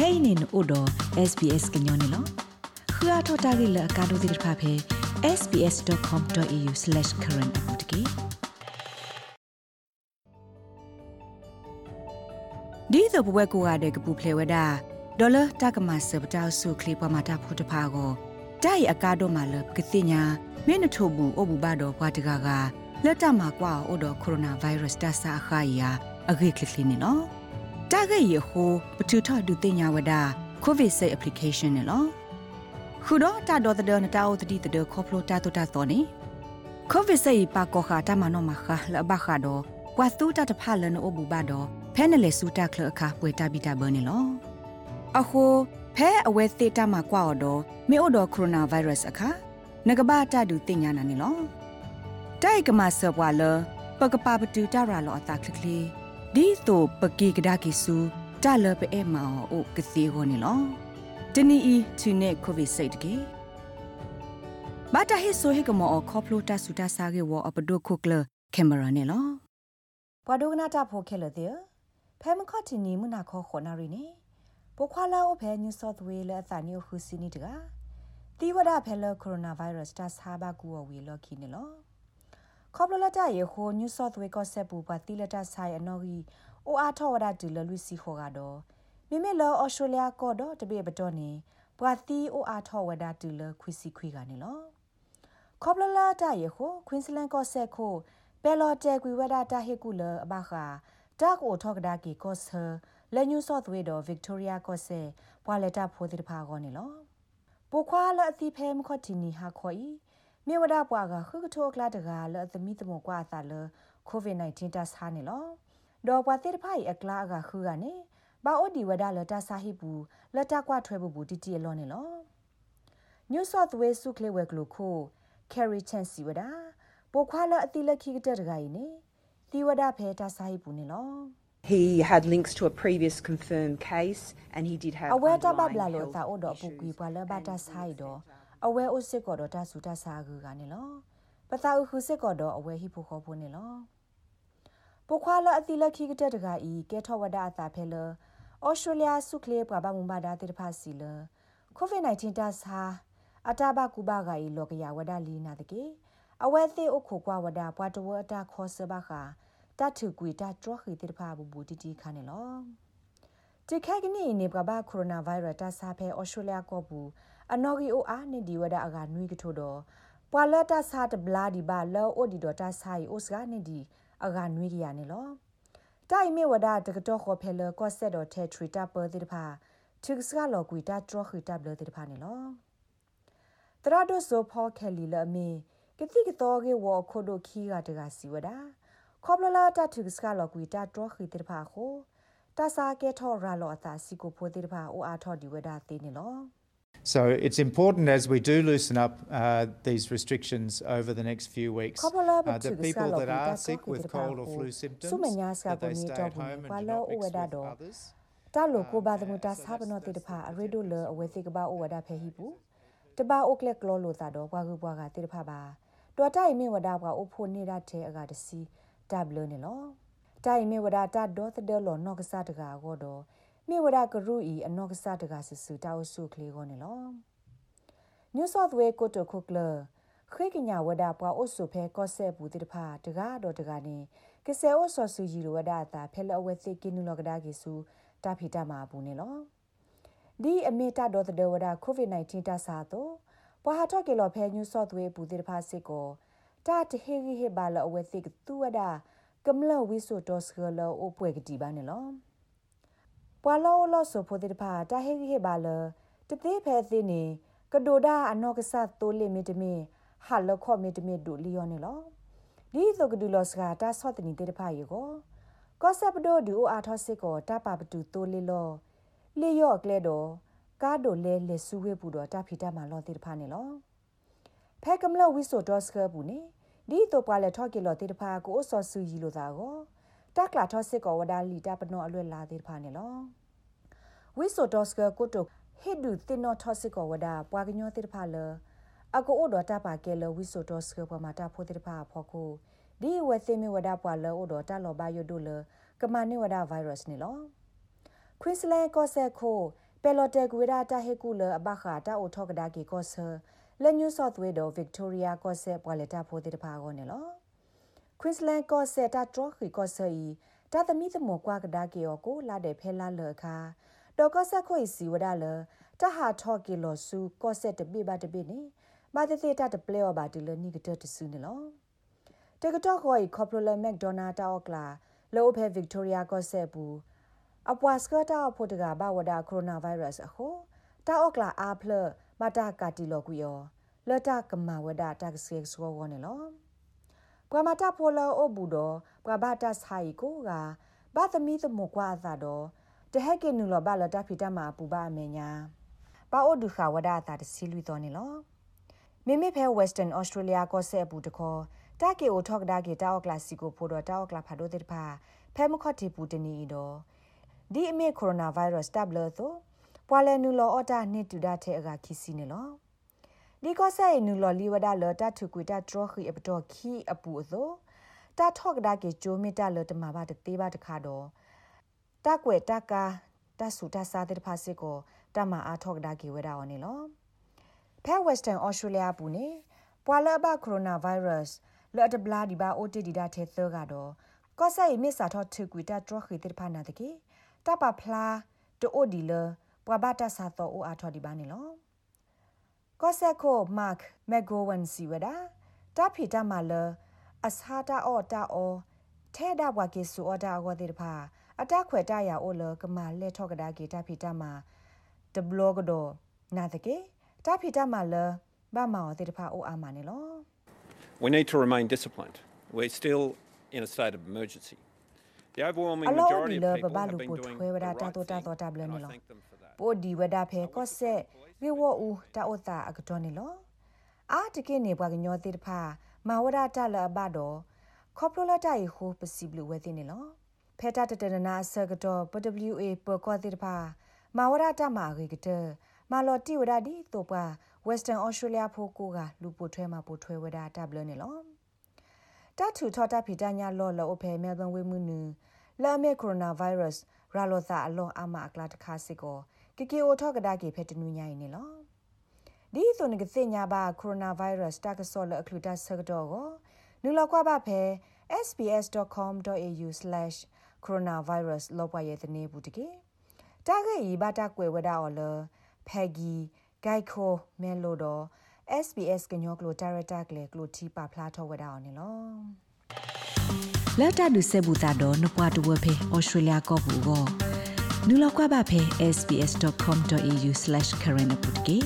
kainin odo sbs gnyone lo khua thota gi la ka do dir pha phe sbs.com.au/current account ki ဒီတော့ဘဝကိုရတဲ့ကပူဖလေဝဒဒေါ်လာတကမစပတောက်ဆုခလီပမာတာဖို့တဖာကိုတိုက်အကားတော့မှလကတိညာမင်းထို့ဘူးအဘူဘာတော့ဘွားတကားကလက်တမှာကွာအိုတော့ကိုရိုနာဗိုင်းရပ်စ်တဆာခါယာအဂိကလီနေနော် တကရဲ့ဟိုပထူထဒုတိညာဝဒကိုဗစ်ဆေး application နော်ခုတော့တာတော်တဲ့နတာအိုတတိတဲ့ခေါပလိုတာတူတာတော်နေကိုဗစ်ဆေးပါကောခာတမနောမခါလဘခါတော့ကွာတူတာတဖလနအိုဘူဘာတော့ဖဲနလေစူတာခလအခါပွေတာဘီတာဘနေလောအခုဖဲအဝဲသေးတာမှာကွာတော့မေအိုတော့ကိုရိုနာဗိုင်းရပ်စ်အခါငကဘာတာဒူတင်ညာနာနေလောတိုက်ကမဆဘွာလပကပပတူတာရာလောအတာခလကလေး ဒီတိုပကီကဒါကီဆူတာလပအဲမောအိုကစီဟိုနေလောတနီအီသူနေကိုဗစ်စိတ်ကေဘာတာဟိဆိုဟိကမောခေါပလိုတာဆူတာဆာကေဝအပဒိုခုကလကင်မရာနေလောပဝဒုကနာတာဖိုခဲလတဲ့ဖဲမခတ်တီနီမနာခေါ်ခေါ်နာရီနေပိုခွာလာအိုဖဲညူဆော့သဝေးလဲအသနီယိုခူစီနီတကတီဝဒဖဲလကိုရိုနာဗိုင်းရပ်စ်တာဆာဘာကူဝေလော်ခီနေလော ခေါပလလတာယေခိုညူဆော့သဝေးကောဆက်ပူပါတီလတာဆိုင်အနော်ဂီအိုအားထောဝဒတူလလူစီခိုကတော့မိမိလောဩစတြေးလျကောတော့တပိပတော်နေပွာတီအိုအားထောဝဒတူလခွီစီခွီကနေလောခေါပလလတာယေခိုကွင်းစလန်ကောဆက်ခိုဘယ်လော်တဲကွီဝဒတာဟေကူလအဘခာတာကိုထောက်ကဒါကီကောဆာလက်ညူဆော့သဝေတော့ဗစ်တိုးရီယာကောဆေပွာလက်တာဖိုးတိတဖာကောနေလောပိုခွာလအတိဖဲမခတ်တီနီဟာခေါ်ဤ မြေဝဒပွားကခုကထိုကလာတကလအသမီတမကွာသာလကိုဗစ် -19 တဆာနေလောဒေါ်ပွားတိတဖာဤအကလာကခုကနေဘာအိုဒီဝဒလတာဆာဟိဘူးလတာကွာထွဲဘူးတီတီလောနေလောညူဆော့သဝေစုကလေဝဲကလိုခိုကယ်ရီချန်စီဝဒပိုခွာလအတိလက်ခိကတဲ့တကကြီးနေတီဝဒဖဲတာဆာဟိဘူးနေလော He had links to a previous confirmed case and he did have Awe ta babla lo ta odo pukui pa la bata sai do awe o sit ko do ta su ta sa gu ga ne lo pa ta u khu sit ko do awe hi phu kho phu ne lo po khwa la ati la khi kete daga i ke tho wada ata phe lo Australia su kle pa ba mu ba da te pha si lo COVID 19 ta sa ata ba ku ba ga i lo ka ya wada li na de ke awe the o khu kwa wada pwa to wa ta kho se ba kha တတ်ထူကွေတတ်တော့ခိတိဖာဘူဘူတီတီခါနေလော တိခိုက်ကနီနေပကဘာကိုရိုနာဗိုင်းရပ်စ်တဆာဖဲဩစတြေးလျကောဘူးအနော်ဂီအိုအားနေဒီဝဒအကနွေကထိုတော့ပွာလတဆာတဘလာဒီဘာလောအိုဒီတော့တဆာယိုစကနေဒီအကနွေကရနေလောတိုင်မေဝဒတကတော့ခေါ်ဖဲလကောဆက်တော့ထဲထရီတာပေါ်တိဖာသူစကလောကွေတတ်တော့ခိတဘလတိဖာနေလောတရဒိုဆိုဖောခဲလီလအမေကတိကတော့ကေဝခိုဒိုခီကတကစီဝဒါခေါပလလာတထုစကလောကွီတာတော့ခိတိဖာခို တာစာကဲထောရာလောအတာစီကိုဖိုတိဖာအိုအားထောဒီဝဒါသေးနေလော So it's important as we do loosen up uh, these restrictions over the next few weeks uh, that people that are sick with cold or flu symptoms that they stay at home and do not mix with others. တာလိုကိုဘာသမတာစာဘနောတိတဖာအရေဒိုလအဝဲစိကဘာအိုဝဒါဖဲဟီဘူးတဘာအိုကလက်ကလောလိုတာတော့ဘွားကူဘွားကတိတဖာပါတော်တိုင်မေဝဒါဘွားအိုဖိုနေတာတဲ့အကတစီတဘလနေလော တိုင်မေဝဒတာဒေါသဒလောနော့ကစားတကာကိုတော့မေဝဒကရူဤအနော့ကစားတကာဆဆူတောက်ဆုကလေးကိုနေလော New South Wales ကိုတိုခုကလခေကညာဝဒပွားအုပ်စုဖဲကော့ဆက်ဘူးတိတဖာတကားတော့တကားနေကဆဲအိုဆော်ဆူဂျီလိုဝဒတာဖဲလအဝဲသိကင်းနုလောကဒါကီဆူတာဖီတာမှာဘူးနေလောဒီအမေတာတော့တဲ့ဝဒ COVID-19 တဆာတော့ပွာဟာတော့ကေလောဖဲ New South Wales ဘူးတိတဖာစစ်ကိုတာတဟေဟေဘာလအဝဲသိကသူဝဒါ ကမလဝိဆိုတော့စကလောအပွဲကတိပါနေလောပွာလောလောဆိုဖိုတိတဖာတာဟေဟေဘာလတသေးဖဲသိနေကဒိုဒါအနောကဆတ်တိုလီမီတမီဟာလခောမီတမီဒူလီယောနေလောဒီဆိုကဒူလောစကတာဆော့တနီတေတဖာယေကိုကောဆပ်ဒိုဒူအာထောစစ်ကိုတပပတူတိုလီလောလီယော့ကလဲတော့ကားဒိုလဲလေဆူဝေပူတော့တဖီတမလောတေတဖာနေလောဖဲကမလဝိဆိုတော့စကဘူးနေ ဒီတော့ပွာလက်ထော့ကီလောတေတဖာကိုဆော့ဆူကြီးလို့သာကိုတက်လာထော့စစ်ကောဝဒါလီတာပနောအလွဲလာတေတဖာနေလောဝိဆိုတော့စကကိုတုဟစ်ဒူတင်နောထော့စစ်ကောဝဒါပွာကညောတေတဖာလအကိုအိုဒတာပါကဲလဝိဆိုတော့စကပမာတာဖိုတေတဖာဖော်ကိုဒီဝဲသိမီဝဒါပွာလောအိုဒတာလောဘယိုဒိုလကမနိဝဒါဗိုင်းရပ်စ်နေလောခွင်းစလန်ကောဆက်ခိုပယ်လော်တဲကွေရာတာဟေကူလအဘခါတာအိုထောက်ကဒါကေကောဆာ လက်ညူဆော့သဝေဒိုဗစ်တိုးရီယာကောဆာပွာလက်တာဖိုတေတဖာကောနေလောကွင်းစလန်ကောဆာတာထရခီကောဆာဤတာသမီသမောကွာကဒါကေယောကိုလာတဲ့ဖဲလာလခါဒေါ်ကောဆာခွေစီဝဒါလတဟာထော့ကေလောဆူကောဆာတပိပါတပိနေမာတေတေတာတပလေော်ပါတူလနိကတတဆူနေလောတကတော့ခွေကော်ပလိုလမက်ဒေါနာတာအော့ကလာလောဖဲဗစ်တိုးရီယာကောဆာဘူးအပွားစကတာဖို့တကဘာဝဒါကိုရိုနာဗိုင်းရပ်စ်အခုတာအော့ကလာအားဖလ မတာကာတီလောကူယောလတာကမဝဒတာကဆေဆောဝနေလောပရမတာဖိုလောအဘူဒပရဘာတာဆိုင်ကိုကဘာသမီသမကွာသာတော့တဟက်ကေနူလောဘလတာဖီတမှာပူပါအမေညာပါအိုဒူခါဝဒတာတစီလူတော်နေလောမိမိဖဲ Western Australia ကိုဆက်ဘူးတခေါ်တာကေအိုထောက်ဒါကေတာအော့ကလာစီကိုဖိုတော့တာအော့ကလာဖာဒိုတေဖာဖဲမခော့တီပူတနီတော့ဒီအမေကိုရိုနာဗိုင်းရပ်စ်တပ်လသော ပွာလဲနူလောအတာနှစ်တူတာထဲအကခီစီနေလောဒီကောဆာနူလောလီဝဒါလတာထုကွေတာဒရခီအပတော်ခီအပူသောတာထော့ကဒါကေဂျိုမီတာလတမဘာတသေးပါတခါတော့တာကွယ်တာကာတဆူတဆာတဲ့ဖာစစ်ကိုတမအားထော့ကဒါကေဝဒါအော်နေလောဖဲဝက်စတန်အော်စတြေးလျပူနေပွာလဘကိုရိုနာဗိုင်းရပ်စ်လော်တဘလာဒီဘာအိုတီဒီဒါထဲသောကတော့ကောဆာယမစ်စာထော့ထုကွေတာဒရခီတဲ့ဖာနာတကေတပဖလားတိုဒီလ ပွာဘတာစာတော့အိုအားထော်ဒီပါနေလောကောဆက်ခိုမတ်မက်ဂိုဝန်စီဝဒါတာဖီတာမာလအစာတာအော်တာအောထဲဒါဘွာကေဆူအော်တာအော်တဲ့ဖာအတခွေတာယာအိုလကမာလက်ထောက်ကဒါကေတာဖီတာမာဒဘလော့ဂဒိုနာတကေတာဖီတာမာလဘာမောတဲ့ဖာအိုအာမနေလော We need to remain disciplined. We're still in a state of emergency. The overwhelming အလော majority လ of ဘ people ဘာ have လူ been ပို doing ထွေဝ the ဒ right တာတိုတာ thing, တော့တာဘလ and နေ I လော thank them for that. ပိုဒီဝဒဖဲကော့ဆက်ဝေဝအူတာအိုတာအကတော်နေလောအာတကိနေဘွားကညောတိတဖာမဝဒတာလဘတော့ခေါပလိုလတာယဟိုပစီဘလူဝဲသိနေလောဖဲတာတတနနာဆကတော့ PWA ပကောတိတဖာမဝဒတာမာဂေကတမလော်တီဝဒဒီတော့ပွား Western Australia ဖိုကိုကလူပိုထွဲမှာပိုထွဲဝဒတာဘလနေလောတထူထောတာဖီတညာလော်လော်အဖဲမဲဘန်ဝေမှုနူလာမေကိုရိုနာဗိုင်းရပ်စ်ရာလောသာအလွန်အမအကလာတခါစစ်ကို ကီကီအိုထောက်ကဒါကေဖက်တနူညာနေလောဒီဆိုနကစညာဘာကိုရိုနာဗိုင်းရပ်စ်တကဆောလအခလူတာဆကတော့ကိုနူလောက်ကွာပါဖဲ sbs.com.au/coronavirus လောက်ပါရဲ့တနေဘူးတကေတာဂေဤဘာတာကွယ်ဝဒါအော်လဖက်ဂီဂိုက်ခိုမဲလိုတော့ SBS ကညောကလိုဒါရတာကလေကလိုတီပါဖလားထောဝဒါအော်နေလောလတ်တာဒုဆေဘူတာတော့နပွားတဝဖေဩစတြေးလျကောဘူးကို နူလောက်ကွာပါဖေ sbs.com.au/current ပုတ်ကေ